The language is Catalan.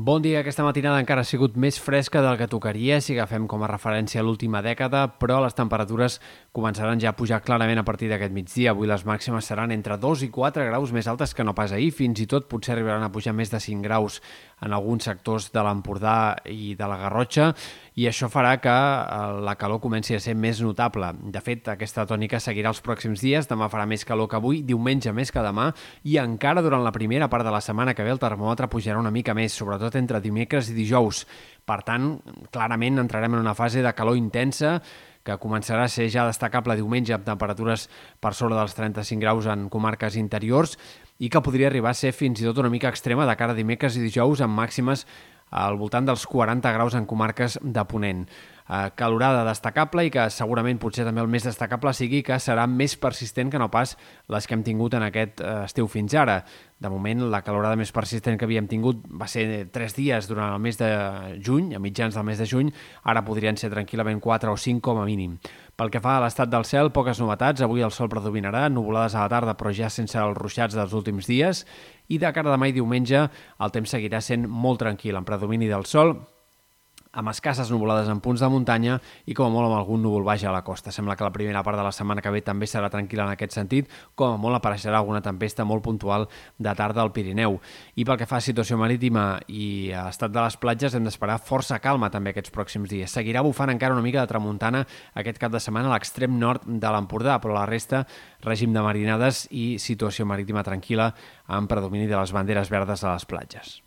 Bon dia. Aquesta matinada encara ha sigut més fresca del que tocaria si agafem com a referència l'última dècada, però les temperatures començaran ja a pujar clarament a partir d'aquest migdia. Avui les màximes seran entre 2 i 4 graus més altes que no pas ahir. Fins i tot potser arribaran a pujar més de 5 graus en alguns sectors de l'Empordà i de la Garrotxa i això farà que eh, la calor comenci a ser més notable. De fet, aquesta tònica seguirà els pròxims dies. Demà farà més calor que avui, diumenge més que demà i encara durant la primera part de la setmana que ve el termòmetre pujarà una mica més, sobretot entre dimecres i dijous. Per tant, clarament entrarem en una fase de calor intensa que començarà a ser ja destacable diumenge amb temperatures per sobre dels 35 graus en comarques interiors i que podria arribar a ser fins i tot una mica extrema de cara a dimecres i dijous amb màximes al voltant dels 40 graus en comarques de Ponent eh, calorada destacable i que segurament potser també el més destacable sigui que serà més persistent que no pas les que hem tingut en aquest eh, estiu fins ara. De moment, la calorada més persistent que havíem tingut va ser tres dies durant el mes de juny, a mitjans del mes de juny, ara podrien ser tranquil·lament 4 o 5 com a mínim. Pel que fa a l'estat del cel, poques novetats. Avui el sol predominarà, nuvolades a la tarda, però ja sense els ruixats dels últims dies. I de cara a demà i diumenge, el temps seguirà sent molt tranquil, amb predomini del sol, amb escasses nuvolades en punts de muntanya i com a molt amb algun núvol baix a la costa. Sembla que la primera part de la setmana que ve també serà tranquil·la en aquest sentit, com a molt apareixerà alguna tempesta molt puntual de tarda al Pirineu. I pel que fa a situació marítima i a estat de les platges, hem d'esperar força calma també aquests pròxims dies. Seguirà bufant encara una mica de tramuntana aquest cap de setmana a l'extrem nord de l'Empordà, però la resta règim de marinades i situació marítima tranquil·la amb predomini de les banderes verdes a les platges.